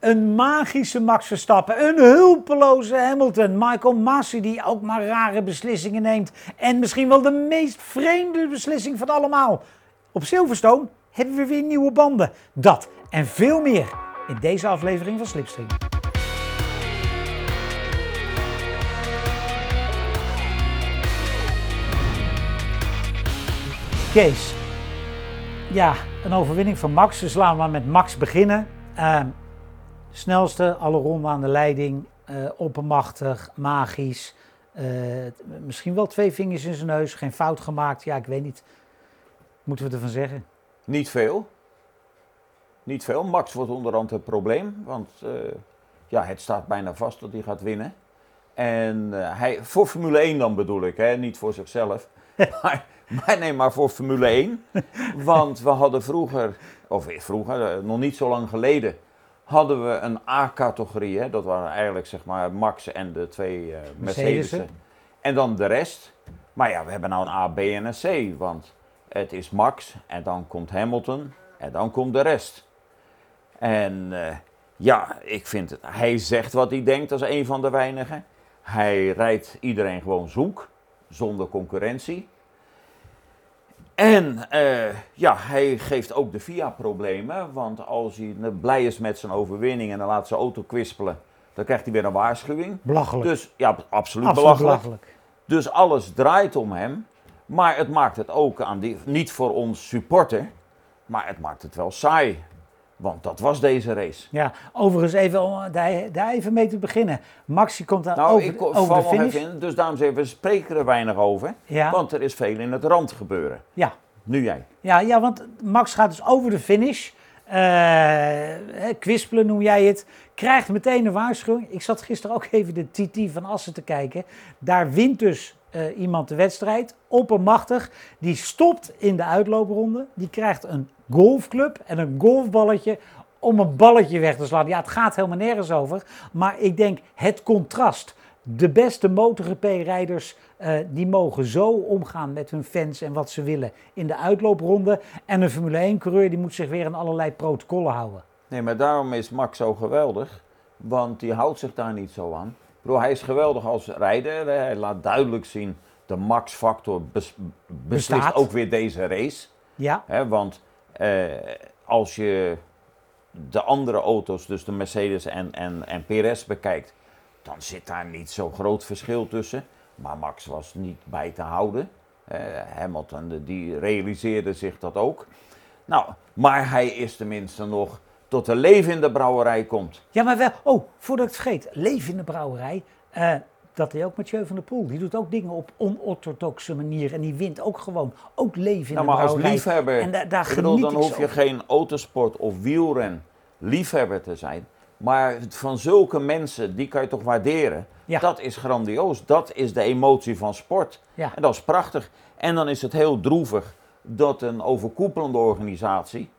Een magische Max Verstappen, een hulpeloze Hamilton, Michael Masi die ook maar rare beslissingen neemt en misschien wel de meest vreemde beslissing van allemaal. Op Silverstone hebben we weer nieuwe banden. Dat en veel meer in deze aflevering van Slipstream. Kees, ja, een overwinning van Max. Dus laten we maar met Max beginnen. Uh, snelste, alle aan de leiding, uh, oppermachtig, magisch. Uh, misschien wel twee vingers in zijn neus, geen fout gemaakt. Ja, ik weet niet. Moeten we ervan zeggen? Niet veel. Niet veel. Max wordt onderhand het probleem. Want uh, ja, het staat bijna vast dat hij gaat winnen. En hij, voor Formule 1 dan bedoel ik, hè? niet voor zichzelf. maar maar nee, maar voor Formule 1. Want we hadden vroeger, of vroeger, eh, nog niet zo lang geleden, hadden we een A-categorie. Dat waren eigenlijk zeg maar Max en de twee uh, Mercedes. En dan de rest. Maar ja, we hebben nou een A, B en een C. Want het is Max en dan komt Hamilton en dan komt de rest. En uh, ja, ik vind het. Hij zegt wat hij denkt als een van de weinigen. Hij rijdt iedereen gewoon zoek, zonder concurrentie. En uh, ja, hij geeft ook de VIA problemen. Want als hij blij is met zijn overwinning en dan laat zijn auto kwispelen, dan krijgt hij weer een waarschuwing. Belachelijk. Dus ja, absoluut, belachelijk. belachelijk. Dus alles draait om hem. Maar het maakt het ook aan die, niet voor ons supporter, maar het maakt het wel saai. Want dat was deze race. Ja, overigens even om daar, daar even mee te beginnen. Maxi komt dan nou, over, ik, over de finish. Even in, dus daarom zeggen we spreken er weinig over. Ja. Want er is veel in het rand gebeuren. Ja. Nu jij. Ja, ja want Max gaat dus over de finish. Uh, kwispelen noem jij het. Krijgt meteen een waarschuwing. Ik zat gisteren ook even de TT van Assen te kijken. Daar wint dus uh, iemand de wedstrijd. Oppermachtig. Die stopt in de uitloopronde. Die krijgt een golfclub en een golfballetje om een balletje weg te slaan. Ja, het gaat helemaal nergens over. Maar ik denk het contrast. De beste MotoGP-rijders uh, die mogen zo omgaan met hun fans en wat ze willen in de uitloopronde. En een Formule 1-coureur die moet zich weer aan allerlei protocollen houden. Nee, maar daarom is Max zo geweldig. Want die houdt zich daar niet zo aan. Hij is geweldig als rijder. Hij laat duidelijk zien, de Max-factor bes beslist ook weer deze race. Ja. want eh, als je de andere auto's, dus de Mercedes en, en, en Perez bekijkt, dan zit daar niet zo groot verschil tussen. Maar Max was niet bij te houden. Uh, Hamilton die realiseerde zich dat ook. Nou, maar hij is tenminste nog tot de leven in de brouwerij komt. Ja, maar wel, oh, voordat ik het vergeet, leven in de brouwerij. Uh, dat deed ook Mathieu van der Poel. Die doet ook dingen op onorthodoxe manier. En die wint ook gewoon. Ook leven in nou, de brouwerij. Maar als liefhebber, en da daar bedoel, dan hoef je geen autosport of wielren liefhebber te zijn. Maar van zulke mensen, die kan je toch waarderen. Ja. Dat is grandioos. Dat is de emotie van sport. Ja. En dat is prachtig. En dan is het heel droevig dat een overkoepelende organisatie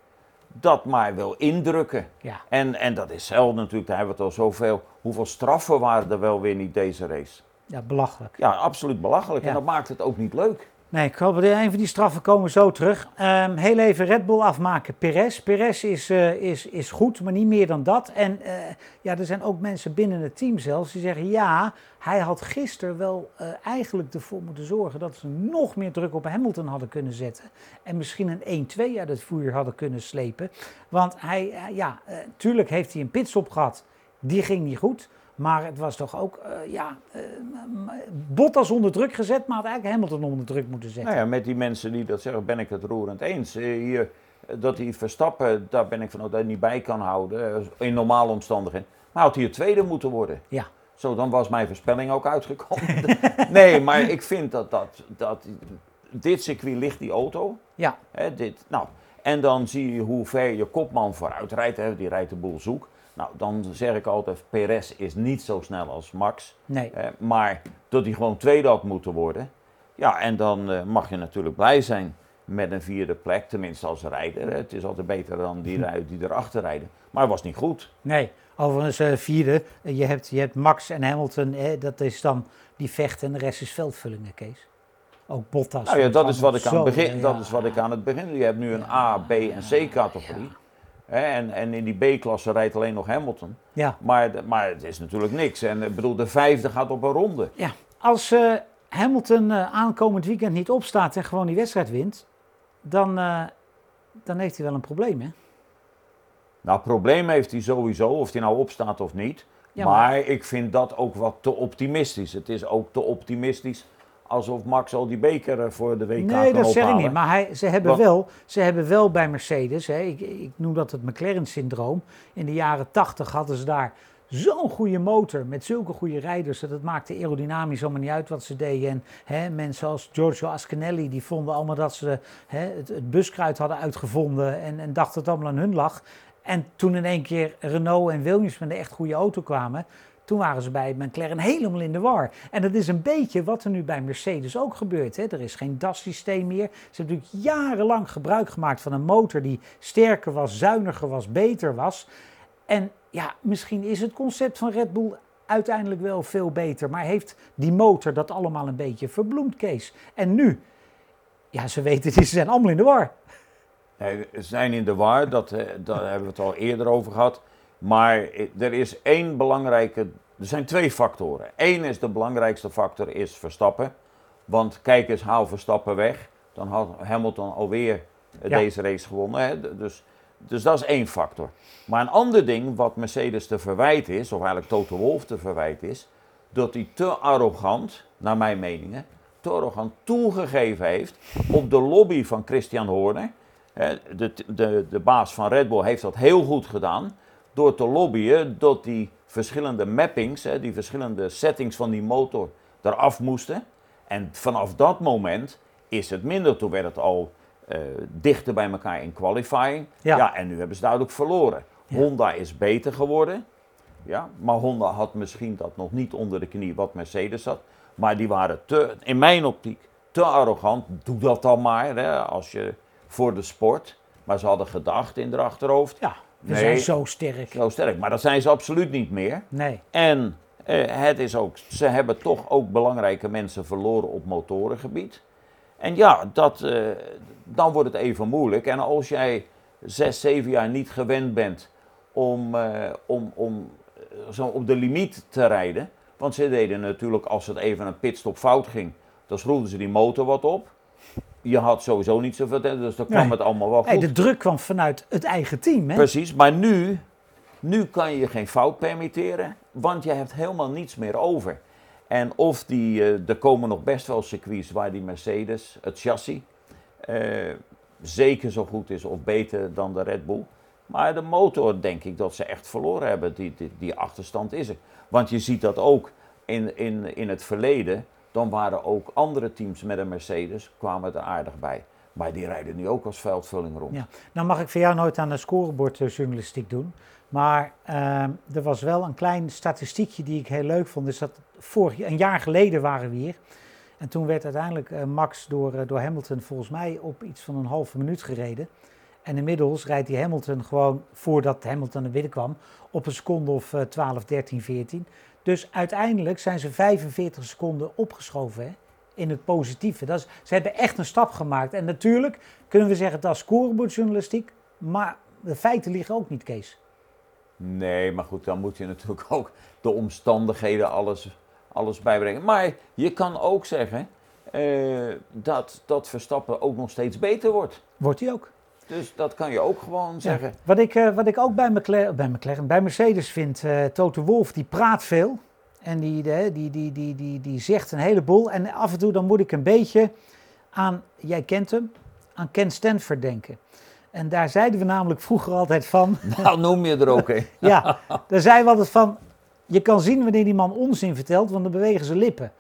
dat maar wil indrukken. Ja. En, en dat is zelf natuurlijk, daar hebben we het al zoveel. Hoeveel straffen waren er wel weer niet deze race? Ja, belachelijk. Ja, absoluut belachelijk. En dat maakt het ook niet leuk. Nee, ik hoop een van die straffen komen zo terug. Um, heel even Red Bull afmaken. Perez. Perez is, uh, is, is goed, maar niet meer dan dat. En uh, ja, er zijn ook mensen binnen het team zelfs die zeggen... ja, hij had gisteren wel uh, eigenlijk ervoor moeten zorgen... dat ze nog meer druk op Hamilton hadden kunnen zetten. En misschien een 1-2 uit het voer hadden kunnen slepen. Want hij, ja, tuurlijk heeft hij een pitstop gehad. Die ging niet goed. Maar het was toch ook, uh, ja, uh, Bottas onder druk gezet, maar had eigenlijk Hamilton onder druk moeten zetten. Nou ja, met die mensen die dat zeggen, ben ik het roerend eens. Uh, hier, dat hij Verstappen, daar ben ik van dat hij niet bij kan houden, in normale omstandigheden. Maar had hier tweede moeten worden. Ja. Zo, dan was mijn voorspelling ook uitgekomen. nee, maar ik vind dat, dat, dat dit circuit ligt die auto. Ja. Hè, dit, nou, en dan zie je hoe ver je kopman vooruit rijdt. Hè, die rijdt de boel zoek. Nou, dan zeg ik altijd, Perez is niet zo snel als Max. Nee. Eh, maar dat hij gewoon tweede had moeten worden. Ja, en dan eh, mag je natuurlijk blij zijn met een vierde plek, tenminste als rijder. Het is altijd beter dan die, hm. die erachter rijden. Maar het was niet goed. Nee, overigens uh, vierde. Je hebt, je hebt Max en Hamilton, dat is dan die vechten en de rest is veldvullingen, Kees. Ook Bottas. Nou ja, dat is wat ik aan het begin, dat is wat ik aan het begin. Je hebt nu een A, B en C categorie. En, en in die B-klasse rijdt alleen nog Hamilton. Ja. Maar, maar het is natuurlijk niks. En ik bedoel, de vijfde gaat op een ronde. ja. Als eh, Hamilton eh, aankomend weekend niet opstaat en gewoon die wedstrijd wint, dan, eh, dan heeft hij wel een probleem, hè? Nou, probleem heeft hij sowieso, of hij nou opstaat of niet. Ja, maar, ik vind dat ook wat te optimistisch. Het is ook te optimistisch alsof Max al die beker eh, voor de WK Nee, kan dat zeg ik niet. Maar hij, ze, hebben Want- wel, ze hebben wel bij Mercedes, hè, ik, ik noem dat het McLaren-syndroom. In de jaren 80 hadden ze daar zo'n goede motor met zulke goede rijders. Dat het maakte aerodynamisch allemaal niet uit wat ze deden. En hè, mensen als Giorgio Ascanelli, die vonden allemaal dat ze hè, het, het buskruid hadden uitgevonden. En, en dachten dat het allemaal aan hun lag. En toen in één keer Renault en Williams met een echt goede auto kwamen. Toen waren ze bij McLaren helemaal in de war. En dat is een beetje wat er nu bij Mercedes ook gebeurt. Hè. Er is geen DAS-systeem meer. Ze hebben natuurlijk jarenlang gebruik gemaakt van een motor die sterker was, zuiniger was, beter was. En ja, misschien is het concept van Red Bull uiteindelijk wel veel beter. Maar heeft die motor dat allemaal een beetje verbloemd, Kees? En nu, ja, ze weten het, ze zijn allemaal in de war. Nee, ze zijn in de war, dat, eh, daar hebben we het al eerder over gehad. Maar er is één belangrijke, er zijn twee factoren. Eén is de belangrijkste factor, is Verstappen. Want kijk eens, haal Verstappen weg. Dan had Hamilton alweer eh, Ja. deze race gewonnen. Hè? Dus, dus dat is één factor. Maar een ander ding wat Mercedes te verwijt is, of eigenlijk Toto Wolff te verwijt is, dat hij te arrogant, naar mijn meningen, te arrogant toegegeven heeft op de lobby van Christian Horner. De, de, de baas van Red Bull heeft dat heel goed gedaan door te lobbyen dat die verschillende mappings, hè, die verschillende settings van die motor eraf moesten. En vanaf dat moment is het minder. Toen werd het al eh, dichter bij elkaar in qualifying. Ja. Ja. en nu hebben ze duidelijk verloren. Ja. Honda is beter geworden. Ja, maar Honda had misschien dat nog niet onder de knie wat Mercedes had. Maar die waren te, in mijn optiek te arrogant. Doe dat dan maar hè, als je voor de sport. Maar ze hadden gedacht in hun achterhoofd. Ja, we Nee. zijn zo sterk. Zo sterk. Maar dat zijn ze absoluut niet meer. Nee, En eh, het is ook, ze hebben toch ook belangrijke mensen verloren op motorengebied. En ja, dat, eh, dan wordt het even moeilijk. En als jij zes, zeven jaar niet gewend bent om, eh, om, om zo op de limiet te rijden. Want ze deden natuurlijk, als het even een pitstop fout ging, dan schroefden ze die motor wat op. Je had sowieso niet zoveel, te- dus dan kwam Nee. het allemaal wel goed. hey, de druk kwam vanuit het eigen team. Hè? Precies, maar nu, nu kan je geen fout permitteren, want je hebt helemaal niets meer over. En of die, eh, er komen nog best wel circuits waar die Mercedes, het chassis, eh, zeker zo goed is of beter dan de Red Bull. Maar de motor denk ik dat ze echt verloren hebben, die, die, die achterstand is er. Want je ziet dat ook in, in, in het verleden, dan waren ook andere teams met een Mercedes, kwamen er aardig bij. Maar die rijden nu ook als veldvulling rond. Ja. Nou mag ik voor jou nooit aan de scorebordjournalistiek doen. Maar ehm, er was wel een klein statistiekje die ik heel leuk vond. Dus dat vorig, een jaar geleden waren we hier. En toen werd uiteindelijk eh, Max door, eh, door Hamilton volgens mij op iets van een halve minuut gereden. En inmiddels rijdt hij Hamilton gewoon, voordat Hamilton er binnenkwam, op een seconde of eh, 12, 13, 14. Dus uiteindelijk zijn ze 45 seconden opgeschoven hè, in het positieve. Dat is, ze hebben echt een stap gemaakt. En natuurlijk kunnen we zeggen dat is scorebordjournalistiek, maar de feiten liggen ook niet, Kees. Nee, maar goed, dan moet je natuurlijk ook de omstandigheden alles, alles bijbrengen. Maar je kan ook zeggen eh, dat, dat Verstappen ook nog steeds beter wordt. Wordt hij ook. Dus dat kan je ook gewoon zeggen. Ja. Wat, ik, eh, wat ik ook bij McLaren, bij, McLaren, bij Mercedes vind, eh Toto Wolff, die praat veel. En die, die, die, die, die, die, die zegt een heleboel. En af en toe dan moet ik een beetje aan, jij kent hem, aan Ken Stanford denken. En daar zeiden we namelijk vroeger altijd van, Nou, noem je er ook een. ja, daar zeiden we altijd van, je kan zien wanneer die man onzin vertelt, want dan bewegen zijn lippen.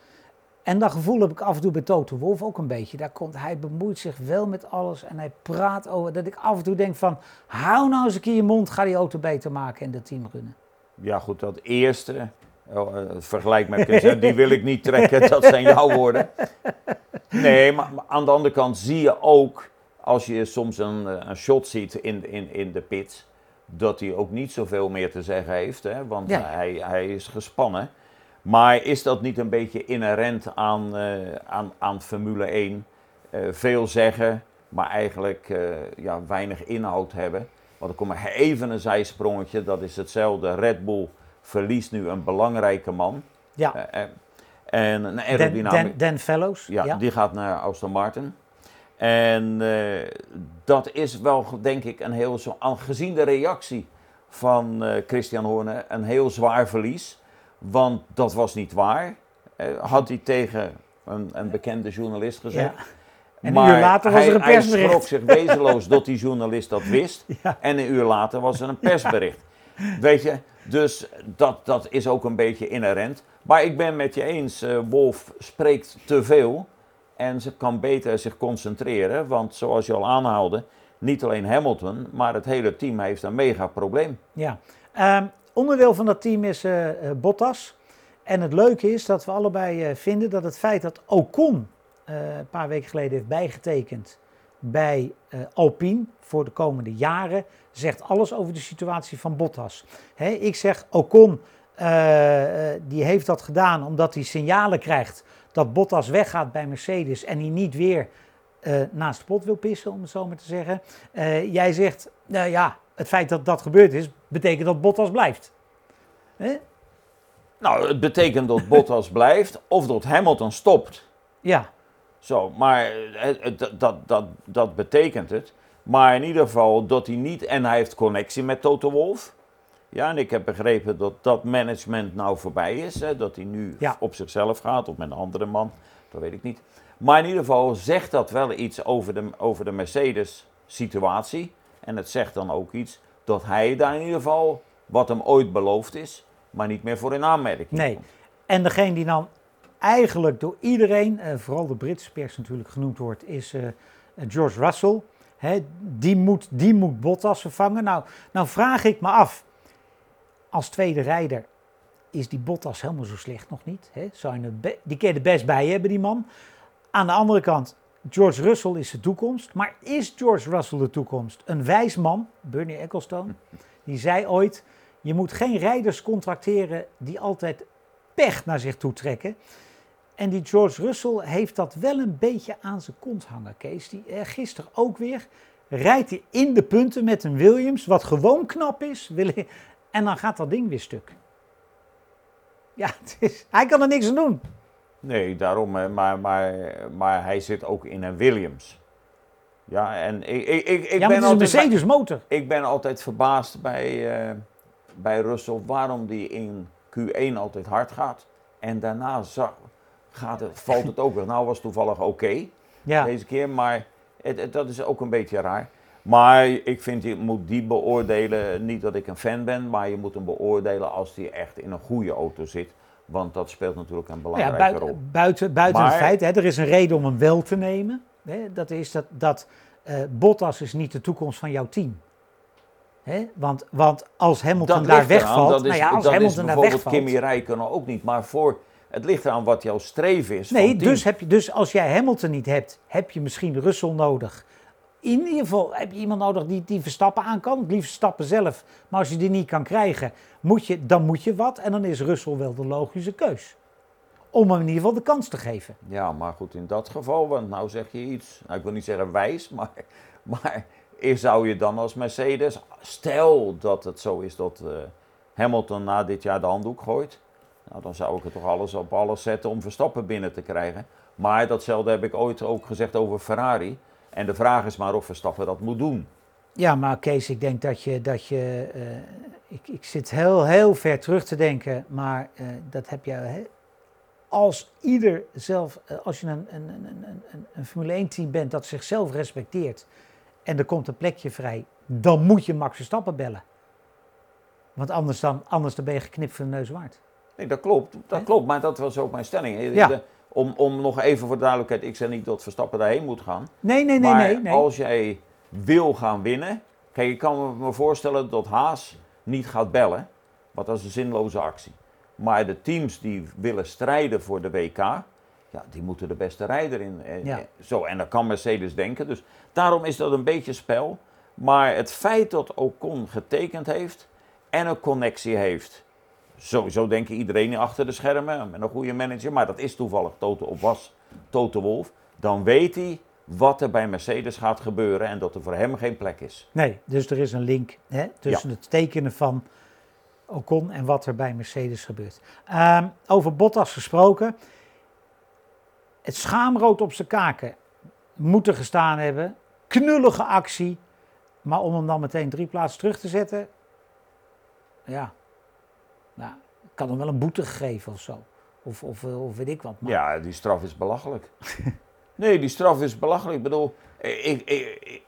En dat gevoel heb ik af en toe bij Toto Wolff ook een beetje. Daar komt, hij bemoeit zich wel met alles en hij praat over, dat ik af en toe denk van, hou nou eens een keer je mond, ga die auto beter maken en dat team runnen. Ja, goed, dat eerste, oh, eh, vergelijk met die wil ik niet trekken, dat zijn jouw woorden. Nee, maar, maar aan de andere kant zie je ook, als je soms een, eh, een shot ziet in, in, in de pit, dat hij ook niet zoveel meer te zeggen heeft, hè, want Ja. hij, hij is gespannen. Maar is dat niet een beetje inherent aan, eh, aan, aan Formule 1? Eh, veel zeggen, maar eigenlijk eh, ja, weinig inhoud hebben. Want dan komt er even een zijsprongetje. Dat is hetzelfde. Red Bull verliest nu een belangrijke man. Ja, en een Dan, aerodynamisch... Dan, Dan Fellows. Ja, die gaat naar Aston Martin. En dat is wel, denk ik, een heel zo, al gezien de reactie van Christian Horner, een heel zwaar verlies. Want dat was niet waar, eh, had hij tegen een, een bekende journalist gezegd. Ja. En een uur later was hij, er een Hij persbericht. schrok zich wezenloos dat die journalist dat wist. Ja. En een uur later was er een persbericht. Weet je, dus dat, dat is ook een beetje inherent. Maar ik ben met je eens, eh, Wolf spreekt te veel. En ze kan beter zich concentreren. Want zoals je al aanhaalde, niet alleen Hamilton, maar het hele team heeft een mega probleem. Ja. Ehm, onderdeel van dat team is eh, eh, Bottas. En het leuke is dat we allebei eh, vinden dat het feit dat Ocon een paar weken geleden heeft bijgetekend bij Alpine voor de komende jaren, zegt alles over de situatie van Bottas. Ik zeg Ocon, die heeft dat gedaan omdat hij signalen krijgt dat Bottas weggaat bij Mercedes en hij niet weer naast de pot wil pissen, om het zo maar te zeggen. Jij zegt, nou ja, het feit dat dat gebeurd is, betekent dat Bottas blijft. Nou, het betekent dat Bottas blijft of dat Hamilton stopt. Ja, Zo, maar het- het- dat, dat, dat, dat betekent het. Maar in ieder geval dat hij niet, en hij heeft connectie met Toto Wolff. Ja, en ik heb begrepen dat dat management nou voorbij is. Hè, dat hij nu Ja. op zichzelf gaat of met een andere man. Dat weet ik niet. Maar in ieder geval zegt dat wel iets over de, over de Mercedes-situatie. En het zegt dan ook iets dat hij daar in ieder geval, wat hem ooit beloofd is, maar niet meer voor in aanmerking nee. komt. En degene die dan eigenlijk door iedereen, eh, vooral de Britse pers natuurlijk genoemd wordt, is eh, George Russell. Die, moet, die moet Bottas vervangen. Nou, nou vraag ik me af, als tweede rijder is die Bottas helemaal zo slecht nog niet. Hè? Zou je het be- die je er best bij hebben, die man. Aan de andere kant, George Russell is de toekomst. Maar is George Russell de toekomst? Een wijs man, Bernie Ecclestone, die zei ooit... je moet geen rijders contracteren die altijd pech naar zich toe trekken. En die George Russell heeft dat wel een beetje aan zijn kont hangen, Kees. Die, eh, gisteren ook weer rijdt hij in de punten met een Williams, wat gewoon knap is. En dan gaat dat ding weer stuk. Ja, het is, hij kan er niks aan doen. Nee, daarom. hè, Maar, maar, maar hij zit ook in een Williams. Ja, en ik, ik, ik, ik ja, maar ben altijd, Mercedes motor. ik ben altijd verbaasd bij, eh, bij Russell waarom die in Q1 altijd hard gaat. En daarna gaat het, valt het ook weer. Nou was het toevallig oké Ja, deze keer, maar het, het- dat is ook een beetje raar. Maar ik vind, je moet die beoordelen, niet dat ik een fan ben, maar je moet hem beoordelen als hij echt in een goede auto zit. Want dat speelt natuurlijk een ja belangrijke buiten, rol. buiten, buiten het feit, hè, er is een reden om hem wel te nemen. Hè, dat is dat, dat eh, Bottas is niet de toekomst van jouw team. Hè, want, want als Hamilton daar wegvalt, dat is, nou ja, als dat is Hamilton daar bijvoorbeeld wegvalt... Kimi Räikkönen ook niet, maar voor, het ligt eraan wat jouw streven is. Nee, dus, heb je, dus als jij Hamilton niet hebt, heb je misschien Russell nodig. In ieder geval heb je iemand nodig die, die Verstappen aan kan. Het liefst Verstappen zelf. Maar als je die niet kan krijgen, moet je, dan moet je wat. En dan is Russell wel de logische keus. Om hem in ieder geval de kans te geven. Ja, maar goed, in dat geval, want nou zeg je iets, nou, ik wil niet zeggen wijs, maar, maar zou je dan als Mercedes, stel dat het zo is dat eh, Hamilton na dit jaar de handdoek gooit, nou, dan zou ik er toch alles op alles zetten om Verstappen binnen te krijgen. Maar datzelfde heb ik ooit ook gezegd over Ferrari. En de vraag is maar of Verstappen dat moet doen. Ja, maar Kees, ik denk dat je. Dat je eh, ik, ik zit heel, heel ver terug te denken. Maar eh, dat heb je. hè, als ieder zelf. eh, als je een, een, een, een, een- Formule 1-team bent dat zichzelf respecteert. en er komt een plekje vrij. dan moet je Max Verstappen bellen. Want anders, dan, anders dan ben je geknipt voor de neus waard. Nee, dat klopt, dat klopt, maar dat was ook mijn stelling. Ja. De- om, om nog even voor de duidelijkheid, ik zeg niet dat Verstappen daarheen moet gaan. Nee, nee, nee, maar nee. nee. als jij wil gaan winnen. Kijk, ik kan me voorstellen dat Haas niet gaat bellen. Want dat is een zinloze actie. Maar de teams die willen strijden voor de WK. Ja, die moeten de beste rijder in. eh, Ja. eh, Zo, en dan kan Mercedes denken. Dus daarom is dat een beetje spel. Maar het feit dat Ocon getekend heeft en een connectie heeft. Sowieso denken iedereen achter de schermen met een goede manager. Maar dat is toevallig Toto, of was Toto Wolf. Dan weet hij wat er bij Mercedes gaat gebeuren en dat er voor hem geen plek is. Nee, dus er is een link hè, tussen het tekenen van Ocon en wat er bij Mercedes gebeurt. Ehm, over Bottas gesproken. Het schaamrood op zijn kaken moet er gestaan hebben. Knullige actie. Maar om hem dan meteen drie plaatsen terug te zetten. Ja. Nou, ik kan hem wel een boete geven of zo. Of, of, of weet ik wat. Maar... Ja, die straf is belachelijk. nee, die straf is belachelijk. Ik bedoel, ik, ik,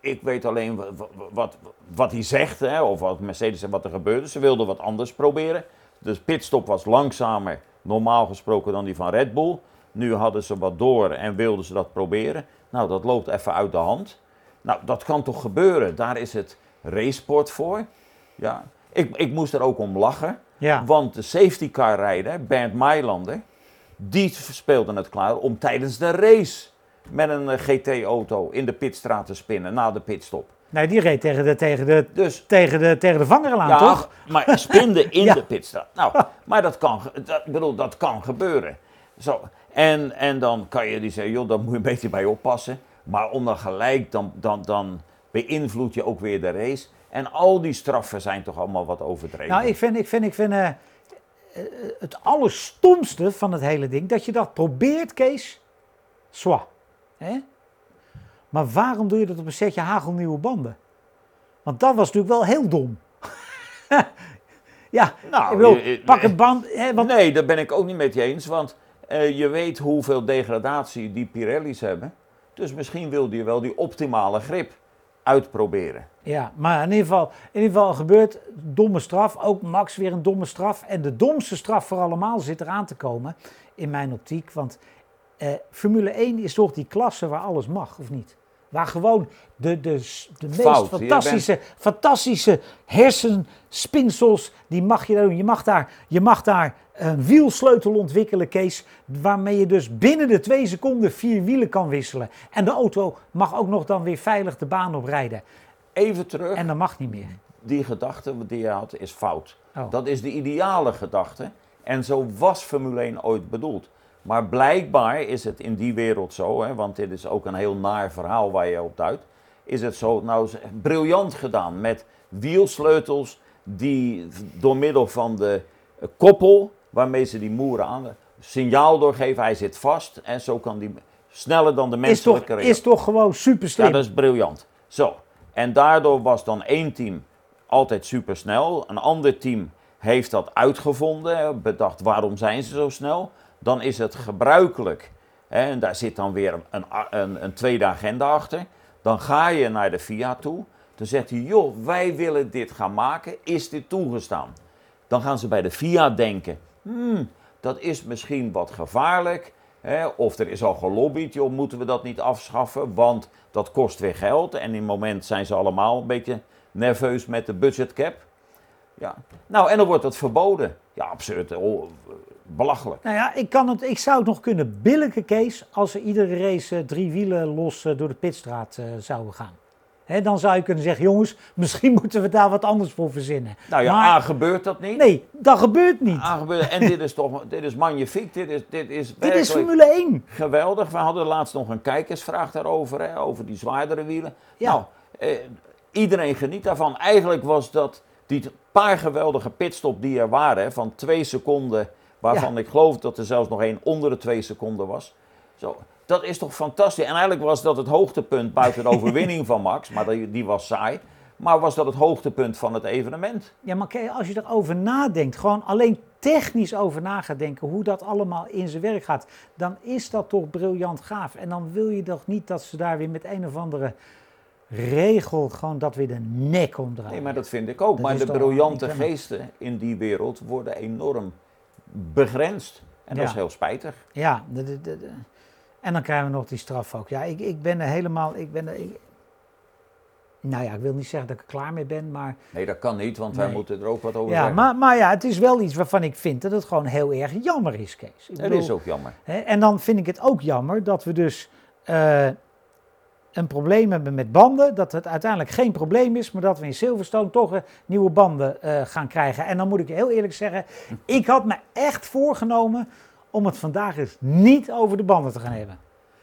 ik, weet alleen wat, wat, hij zegt, hè, of wat Mercedes en wat er gebeurde. Ze wilden wat anders proberen. De pitstop was langzamer, normaal gesproken, dan die van Red Bull. Nu hadden ze wat door en wilden ze dat proberen. Nou, dat loopt even uit de hand. Nou, dat kan toch gebeuren? Daar is het racesport voor. Ja. Ik, ik moest er ook om lachen. Ja. Want de safety car rijder, Bernd Mailander, die speelde het klaar om tijdens de race met een eh, GT-auto in de pitstraat te spinnen na de pitstop. Nee, die reed tegen de, tegen de, Dus tegen de, tegen de vanger aan, ja, toch? maar spinde in Ja. de pitstraat. Nou, maar dat kan, dat, bedoel, dat kan gebeuren. Zo. En, en dan kan je die zeggen, joh, daar moet je een beetje bij oppassen. Maar om dan gelijk, dan, dan, dan beïnvloed je ook weer de race. En al die straffen zijn toch allemaal wat overdreven. Nou, ik vind, ik vind, ik vind eh, het allerstomste van het hele ding dat je dat probeert, Kees. Zwa. Hè? Maar waarom doe je dat op een setje hagelnieuwe banden? Want dat was natuurlijk wel heel dom. ja, Nou, ik bedoel, je- pak een band. Hè, want, Nee, daar ben ik ook niet met je eens. Want eh, je weet hoeveel degradatie die Pirelli's hebben. Dus misschien wilde je wel die optimale grip uitproberen. Ja, maar in ieder geval, in ieder geval gebeurt domme straf. Ook Max weer een domme straf. En de domste straf voor allemaal zit eraan te komen, in mijn optiek. Want eh, Formule 1 is toch die klasse waar alles mag, of niet? Waar gewoon de, de, de meest Fout. Fantastische, fantastische hersenspinsels, die mag je daar doen. Je mag daar, je mag daar een wielsleutel ontwikkelen, Kees, waarmee je dus binnen de twee seconden vier wielen kan wisselen. En de auto mag ook nog dan weer veilig de baan oprijden. Even terug. En dat mag niet meer. die gedachte die je had is fout. Oh. Dat is de ideale gedachte. En zo was Formule 1 ooit bedoeld. Maar blijkbaar is het in die wereld zo, hè, want dit is ook een heel naar verhaal waar je op duidt. Is het zo nou briljant gedaan met wielsleutels die door middel van de eh, koppel waarmee ze die moeren aan signaal doorgeven. Hij zit vast en zo kan die sneller dan de Is toch, menselijke is toch gewoon super slim. Ja, dat is briljant. Zo. En daardoor was dan één team altijd super snel. Een ander team heeft dat uitgevonden, bedacht waarom zijn ze zo snel. Dan is het gebruikelijk, hè, en daar zit dan weer een, een, een tweede agenda achter. Dan ga je naar de FIA toe. Dan zegt hij, joh, wij willen dit gaan maken. Is dit toegestaan? Dan gaan ze bij de FIA denken, hmm, dat is misschien wat gevaarlijk. Of er is al gelobbyd, joh, moeten we dat niet afschaffen, want dat kost weer geld. En in het moment zijn ze allemaal een beetje nerveus met de budgetcap. Ja. Nou, en dan wordt het verboden. Ja, absurd. Oh, belachelijk. Nou ja, ik, kan het, ik zou het nog kunnen billijken, Kees, als er iedere race eh, drie wielen los eh, door de pitstraat eh, zouden gaan. Dan zou je kunnen zeggen, jongens, misschien moeten we daar wat anders voor verzinnen. Nou ja, Maar- A, gebeurt dat niet? Nee, dat gebeurt niet. A, gebeurt, en dit is toch dit is magnifiek. Dit is, dit is Dit is Formule 1. geweldig. We hadden laatst nog een kijkersvraag daarover, hè, over die zwaardere wielen. Ja. Nou, eh, iedereen geniet daarvan. Eigenlijk was dat die paar geweldige pitstop die er waren, hè, van twee seconden, waarvan ik geloof dat er zelfs nog één onder de twee seconden was. Zo, dat is toch fantastisch. En eigenlijk was dat het hoogtepunt buiten de overwinning van Max, maar die, die was saai. Maar was dat het hoogtepunt van het evenement? Ja, maar kijk, als je erover nadenkt, gewoon alleen technisch over na gaat denken hoe dat allemaal in zijn werk gaat, dan is dat toch briljant gaaf. En dan wil je toch niet dat ze daar weer met een of andere regel gewoon dat weer de nek omdraaien. Nee, maar dat vind ik ook. Dat maar de briljante geesten in die wereld worden enorm begrensd. En dat Ja. is heel spijtig. Ja, de, de, de, de- en dan krijgen we nog die straf ook. Ja, ik, ik ben er helemaal, ik ben er, ik- nou ja, ik wil niet zeggen dat ik er klaar mee ben, maar Nee, dat kan niet, want wij Nee. moeten er ook wat over ja, zeggen. maar, maar ja, het is wel iets waarvan ik vind dat het gewoon heel erg jammer is, Kees. Ik dat bedoel, is ook jammer. Hè, en dan vind ik het ook jammer dat we dus eh, een probleem hebben met banden. Dat het uiteindelijk geen probleem is, maar dat we in Silverstone toch eh, nieuwe banden eh, gaan krijgen. En dan moet ik heel eerlijk zeggen, ik had me echt voorgenomen om het vandaag eens niet over de banden te gaan hebben.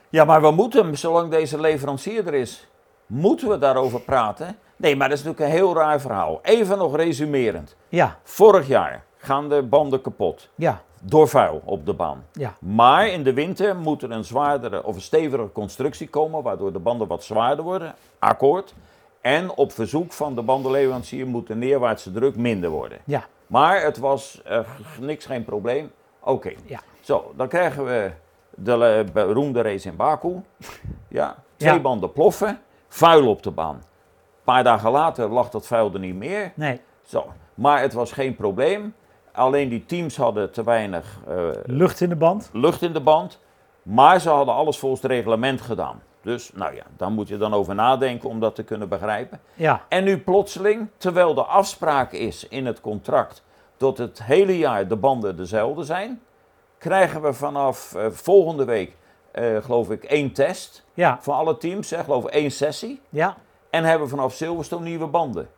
Ja, maar we moeten, zolang deze leverancier er is, moeten we daarover praten. Nee, maar dat is natuurlijk een heel raar verhaal. Even nog resumerend. Ja, Vorig jaar gaan de banden kapot ja, door vuil op de baan. ja. Maar in de winter moet er een zwaardere of een stevige constructie komen, waardoor de banden wat zwaarder worden. Akkoord. En op verzoek van de bandenleverancier moet de neerwaartse druk minder worden. ja. Maar het was eh, niks, geen probleem. Oké. Ja. Zo, dan krijgen we de eh, beroemde race in Baku. Ja, twee Ja. banden ploffen, vuil op de baan. Een paar dagen later lag dat vuil er niet meer. Nee, Zo. Maar het was geen probleem. Alleen die teams hadden te weinig eh, lucht in de band. lucht in de band. Maar ze hadden alles volgens het reglement gedaan. Dus, nou ja, daar moet je dan over nadenken om dat te kunnen begrijpen. Ja, En nu plotseling, terwijl de afspraak is in het contract dat het hele jaar de banden dezelfde zijn, krijgen we vanaf eh, volgende week, eh, geloof ik, één test ja, voor alle teams, hè, geloof ik één sessie. ja. En hebben we vanaf Silverstone nieuwe banden.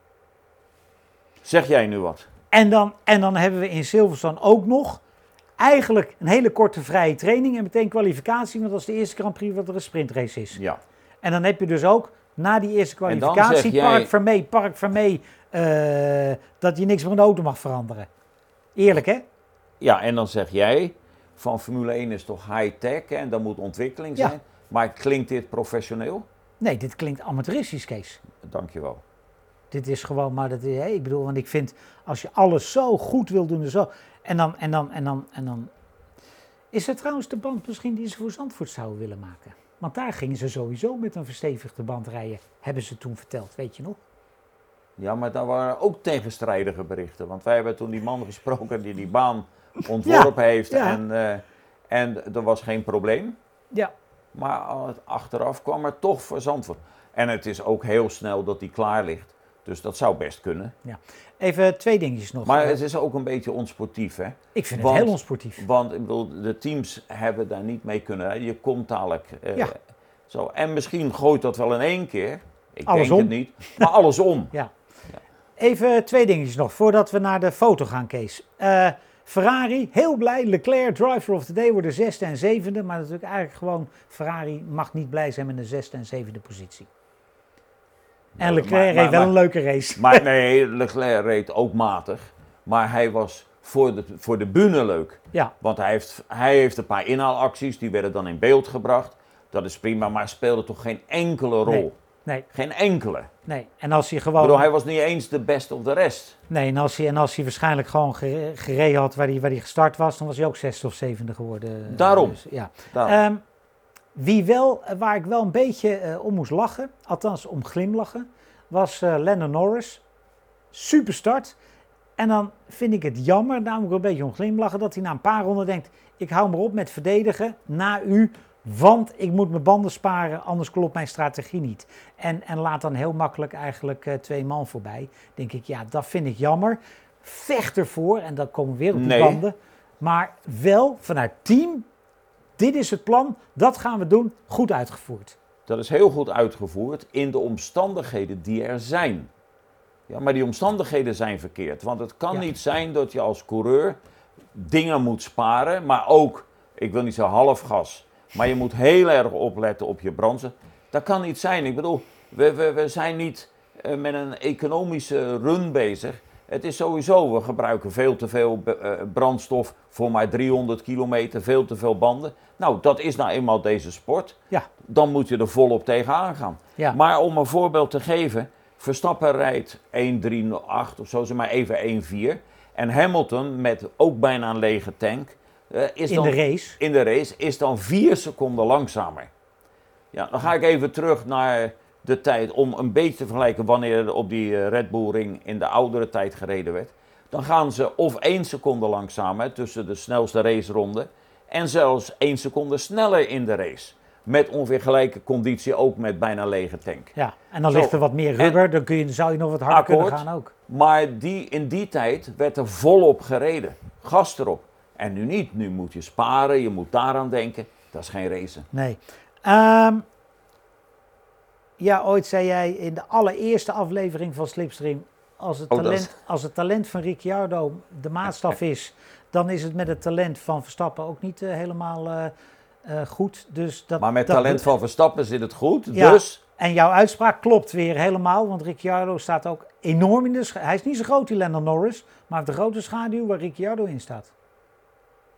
Zeg jij nu wat? En dan, en dan hebben we in Silverstone ook nog eigenlijk een hele korte vrije training en meteen kwalificatie, want dat is de eerste Grand Prix wat er een sprintrace is. Ja. En dan heb je dus ook na die eerste kwalificatie, jij- Park Vermee, Park Vermee, eh, dat je niks meer in de auto mag veranderen. Eerlijk hè? Ja, en dan zeg jij, van Formule 1 is toch high-tech en dat moet ontwikkeling Ja. zijn. Maar klinkt dit professioneel? Nee, dit klinkt amateuristisch, Kees. Dankjewel. Dit is gewoon, maar dat hè, ik bedoel, want ik vind als je alles zo goed wil doen en zo. En dan, en dan, en dan, en dan. Is er trouwens de band misschien die ze voor Zandvoort zouden willen maken? Want daar gingen ze sowieso met een verstevigde band rijden, hebben ze toen verteld, weet je nog? Ja, maar daar waren ook tegenstrijdige berichten. Want wij hebben toen die man gesproken die die baan ontworpen heeft. ja. En, eh, en er was geen probleem. Ja. Maar achteraf kwam er toch voor Zandvoort. En het is ook heel snel dat die klaar ligt. Dus dat zou best kunnen. Even twee dingetjes nog. Maar Eh, het is ook een beetje onsportief, hè? ik vind want- het heel onsportief. Want ik bedoel, de teams hebben daar niet mee kunnen. Je komt dadelijk. eh, Ja. zo. En misschien gooit dat wel in één keer. Ik denk het niet. Maar allesom. Ja. Even twee dingetjes nog, voordat we naar de foto gaan, Kees. Eh, Ferrari, heel blij. Leclerc, driver of the day, worden zesde en zevende. Maar natuurlijk eigenlijk gewoon, Ferrari mag niet blij zijn met een zesde en zevende positie. En Leclerc maar- heeft maar- wel maar- een leuke race. Maar nee, Leclerc reed ook matig. Maar hij was voor de, voor de bühne leuk. Ja, Want hij heeft, hij heeft een paar inhaalacties, die werden dan in beeld gebracht. Dat is prima, maar speelde toch geen enkele rol. Nee. Nee, Geen enkele. nee. En als hij Ik bedoel, gewoon... hij was niet eens de best of de rest. Nee, en als hij, en als hij waarschijnlijk gewoon gere- gereden had waar hij, waar hij gestart was, dan was hij ook zesde of zevende geworden. Daarom. Dus, ja. Daar. Ehm, wie wel, waar ik wel een beetje eh, om moest lachen, althans om glimlachen, was eh Lennon Norris. Super start. En dan vind ik het jammer, namelijk een beetje om glimlachen, dat hij na een paar ronden denkt: ik hou maar op met verdedigen na u, want ik moet mijn banden sparen, anders klopt mijn strategie niet. En, en laat dan heel makkelijk eigenlijk eh, twee man voorbij. Denk ik, ja, dat vind ik jammer. Vecht ervoor, en dan komen we weer op Nee. banden. Maar wel vanuit team, dit is het plan, dat gaan we doen, goed uitgevoerd. Dat is heel goed uitgevoerd in de omstandigheden die er zijn. Ja, maar die omstandigheden zijn verkeerd. Want het kan Ja. niet zijn dat je als coureur dingen moet sparen, maar ook, ik wil niet zeggen half gas, maar je moet heel erg opletten op je brandstof. Dat kan niet zijn. Ik bedoel, we, we, we zijn niet eh, met een economische run bezig. Het is sowieso, we gebruiken veel te veel eh, brandstof voor maar 300 kilometer, veel te veel banden. Nou, dat is nou eenmaal deze sport. Ja. Dan moet je er volop tegenaan gaan. Ja, Maar om een voorbeeld te geven, Verstappen rijdt 1.308 of zo, zeg maar even 1.4. En Hamilton met ook bijna een lege tank, is in dan, de race. in de race is dan 4 seconden langzamer. Ja, dan ga ik even terug naar de tijd om een beetje te vergelijken wanneer er op die eh, Red Bull Ring in de oudere tijd gereden werd. Dan gaan ze of 1 seconde langzamer tussen de snelste raceronde en zelfs 1 seconde sneller in de race. Met ongeveer gelijke conditie, ook met bijna lege tank. Ja, en dan Zo. ligt er wat meer rubber, dan kun je, zou je nog wat harder Akkoord. kunnen gaan ook. Maar die, in die tijd werd er volop gereden. Gas erop. En nu niet. Nu moet je sparen, je moet daaraan denken. Dat is geen racen. Nee. Ehm, ja, ooit zei jij in de allereerste aflevering van Slipstream, als het, Oh, talent, is- als het talent van Ricciardo de maatstaf is, dan is het met het talent van Verstappen ook niet eh, helemaal eh, eh, goed. Dus dat, Maar met dat- talent van Verstappen zit het goed. Ja. Dus En jouw uitspraak klopt weer helemaal, want Ricciardo staat ook enorm in de schaduw. Hij is niet zo groot, die Lando Norris, maar heeft de grote schaduw waar Ricciardo in staat.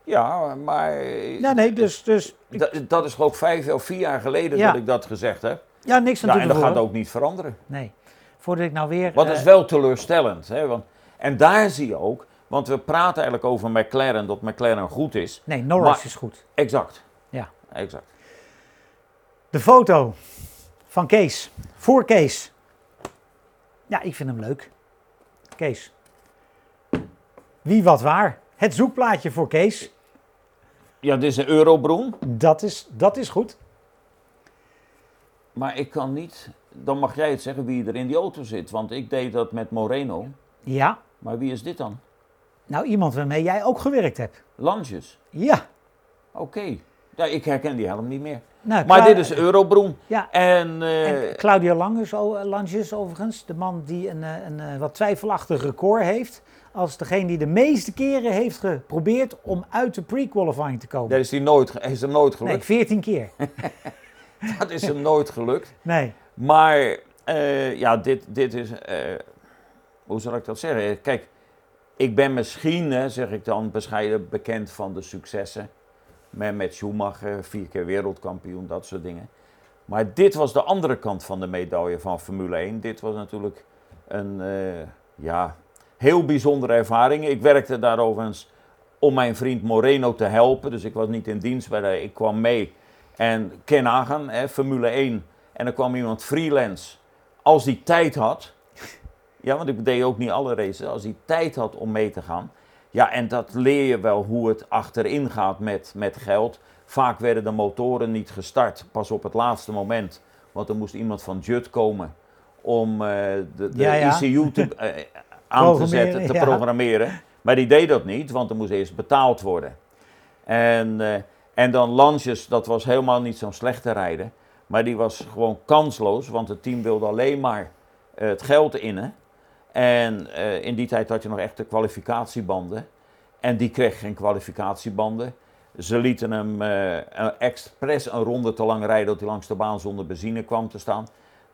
Ja, maar Ja, nee, dus, dus ik- dat, dat is geloof ik vijf of vier jaar geleden Ja. dat ik dat gezegd heb. ja, niks aan Ja, en dat gaat ook niet veranderen. Nee, voordat ik nou weer... Wat eh, is wel teleurstellend. Hè? Want, en daar zie je ook, want we praten eigenlijk over McLaren, dat McLaren goed is. Nee, Norris maar- is goed. Exact. Ja. Exact. De foto van Kees, voor Kees. Ja, ik vind hem leuk. Kees. Wie wat waar. Het zoekplaatje voor Kees. Ja, dit is een eurobroen, Dat is, dat is goed. maar ik kan niet, dan mag jij het zeggen wie er in die auto zit. Want ik deed dat met Moreno, Ja, maar wie is dit dan? nou iemand waarmee jij ook gewerkt hebt. Langes. Ja. Oké. Ja, ik herken die helm niet meer. Nou, Maar dit is eurobroen. Ja, En, eh, en Claudio Langes, o- Langes overigens, de man die een, eh, een, eh, wat twijfelachtig record heeft. Als degene die de meeste keren heeft geprobeerd om uit de pre-qualifying te komen. dat is, die nooit, is hem nooit Nee, gelukt. 14 keer. Dat is hem nooit gelukt. Nee. Maar eh, ja, dit, dit is. eh, hoe zal ik dat zeggen? Kijk, ik ben misschien, hè, zeg ik dan bescheiden, bekend van de successen. Met, Schumacher, vier keer wereldkampioen, dat soort dingen. Maar dit was de andere kant van de medaille van Formule 1. Dit was natuurlijk een eh, ja, heel bijzondere ervaring. Ik werkte daar overigens om mijn vriend Moreno te helpen. Dus ik was niet in dienst bij de, ik kwam mee. En ken hè, Formule 1. En er kwam iemand freelance. Als die tijd had. Ja, want ik deed ook niet alle races. Als hij tijd had om mee te gaan. Ja, en dat leer je wel hoe het achterin gaat met, met geld. Vaak werden de motoren niet gestart, pas op het laatste moment. Want er moest iemand van Jut komen om eh, de, de Ja, ja. ECU te, eh, aan te zetten, te ja. programmeren. Maar die deed dat niet, want er moest eerst betaald worden. En, eh, en dan Langes, dat was helemaal niet zo'n slechte rijder. Maar die was gewoon kansloos, want het team wilde alleen maar het geld innen. En eh, in die tijd had je nog echte kwalificatiebanden. En die kreeg geen kwalificatiebanden. Ze lieten hem een expres een ronde te lang rijden dat hij langs de baan zonder benzine kwam te staan.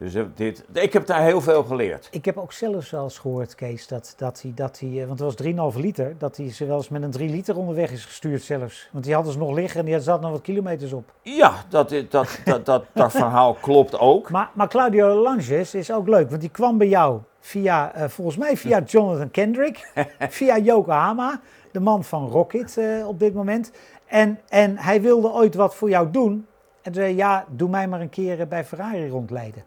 Dus eh, dit, ik heb daar heel veel geleerd. Ik heb ook zelfs wel eens gehoord, Kees, dat, dat hij, dat hij, want het was 3,5 liter, dat hij ze wel eens met een 3 liter onderweg is gestuurd zelfs. Want die hadden ze nog liggen en die zat nog wat kilometers op. Ja, dat, dat, dat, dat, dat, dat verhaal klopt ook. Maar, maar Claudio Langes is ook leuk, want die kwam bij jou via, eh, volgens mij via Jonathan Kendrick, via Yokohama, de man van Rocket eh, op dit moment. En, en hij wilde ooit wat voor jou doen. En toen zei ja, doe mij maar een keer eh, bij Ferrari rondleiden.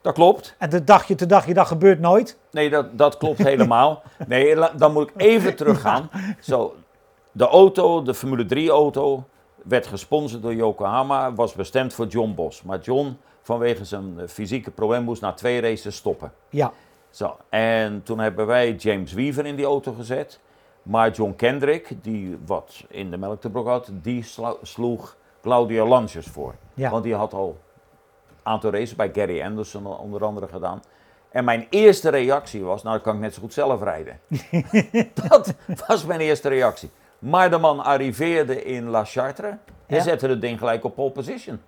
Dat klopt. En toen dacht je, toen dacht je, dat gebeurt nooit. Nee, dat, dat klopt helemaal. Nee, dan moet ik even teruggaan. Zo, de auto, de Formule 3 auto, werd gesponsord door Yokohama, was bestemd voor John Bos. Maar John, vanwege zijn fysieke probleem, moest na twee races stoppen. Ja, Zo, en toen hebben wij James Weaver in die auto gezet. Maar John Kendrick, die wat in de melk te brokken had, die sloeg Claudio Langes voor. ja. Want die had al een aantal races bij Gary Anderson onder andere gedaan. En mijn eerste reactie was, nou dan kan ik net zo goed zelf rijden. dat was mijn eerste reactie. Maar de man arriveerde in La Chartre en Ja. zette het ding gelijk op pole position.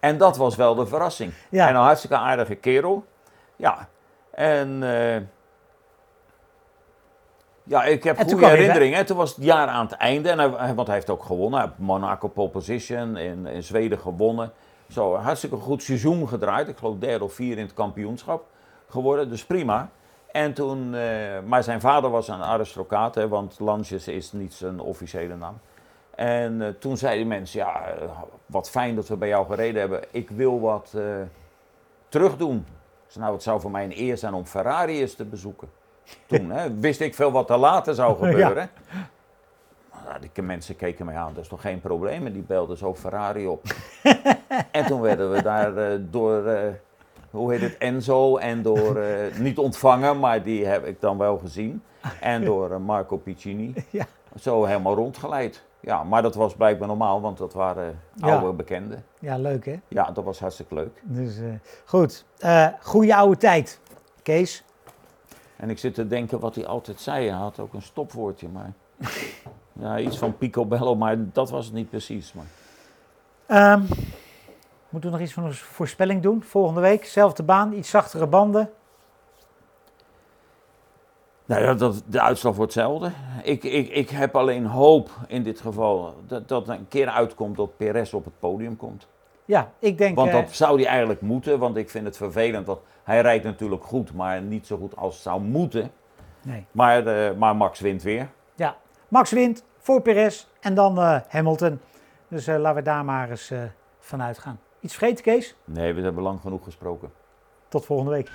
en dat was wel de verrassing. Ja. En een hartstikke aardige kerel. Ja, en... eh, ja, ik heb En goede herinneringen. Toen was het jaar aan het einde, en hij, want hij heeft ook gewonnen. Hij heeft Monaco pole position, in, in Zweden gewonnen. Zo, hartstikke goed seizoen gedraaid. Ik geloof derde of vier in het kampioenschap geworden, dus prima. En toen, eh, maar zijn vader was een aristocraat, hè, want Langes is niet zijn officiële naam. En eh, toen zeiden mensen, ja, wat fijn dat we bij jou gereden hebben. Ik wil wat eh terugdoen. Zei, nou, het zou voor mij een eer zijn om Ferrari eens te bezoeken. Toen hè, wist ik veel wat er later zou gebeuren. Nou, die mensen keken mij aan, dat is toch geen probleem. En die belden zo Ferrari op. en toen werden we daar eh, door, eh, hoe heet het, Enzo en door, eh, niet ontvangen, maar die heb ik dan wel gezien. En door Marco Piccini. Ja. Zo helemaal rondgeleid. Ja, maar dat was blijkbaar normaal, want dat waren Ja. oude bekenden. ja, leuk hè? Ja, dat was hartstikke leuk. Dus eh, goed, Eh goede oude tijd. Kees, En ik zit te denken wat hij altijd zei. Hij had ook een stopwoordje, maar... Ja, iets van picobello, maar dat was het niet precies. Maar... Ehm, moeten we nog iets van een voorspelling doen? Volgende week, zelfde baan, iets zachtere banden. Nou ja, dat, de uitslag wordt hetzelfde. Ik, ik, ik heb alleen hoop in dit geval dat, dat een keer uitkomt dat Perez op het podium komt. Ja, ik denk... Want eh, dat zou hij eigenlijk moeten, want ik vind het vervelend. Want hij rijdt natuurlijk goed, maar niet zo goed als het zou moeten. nee. Maar, eh, maar Max wint weer. Ja, Max wint voor Perez en dan eh, Hamilton. Dus eh, laten we daar maar eens eh van uitgaan. Iets vergeten, Kees? Nee, we hebben lang genoeg gesproken. Tot volgende week.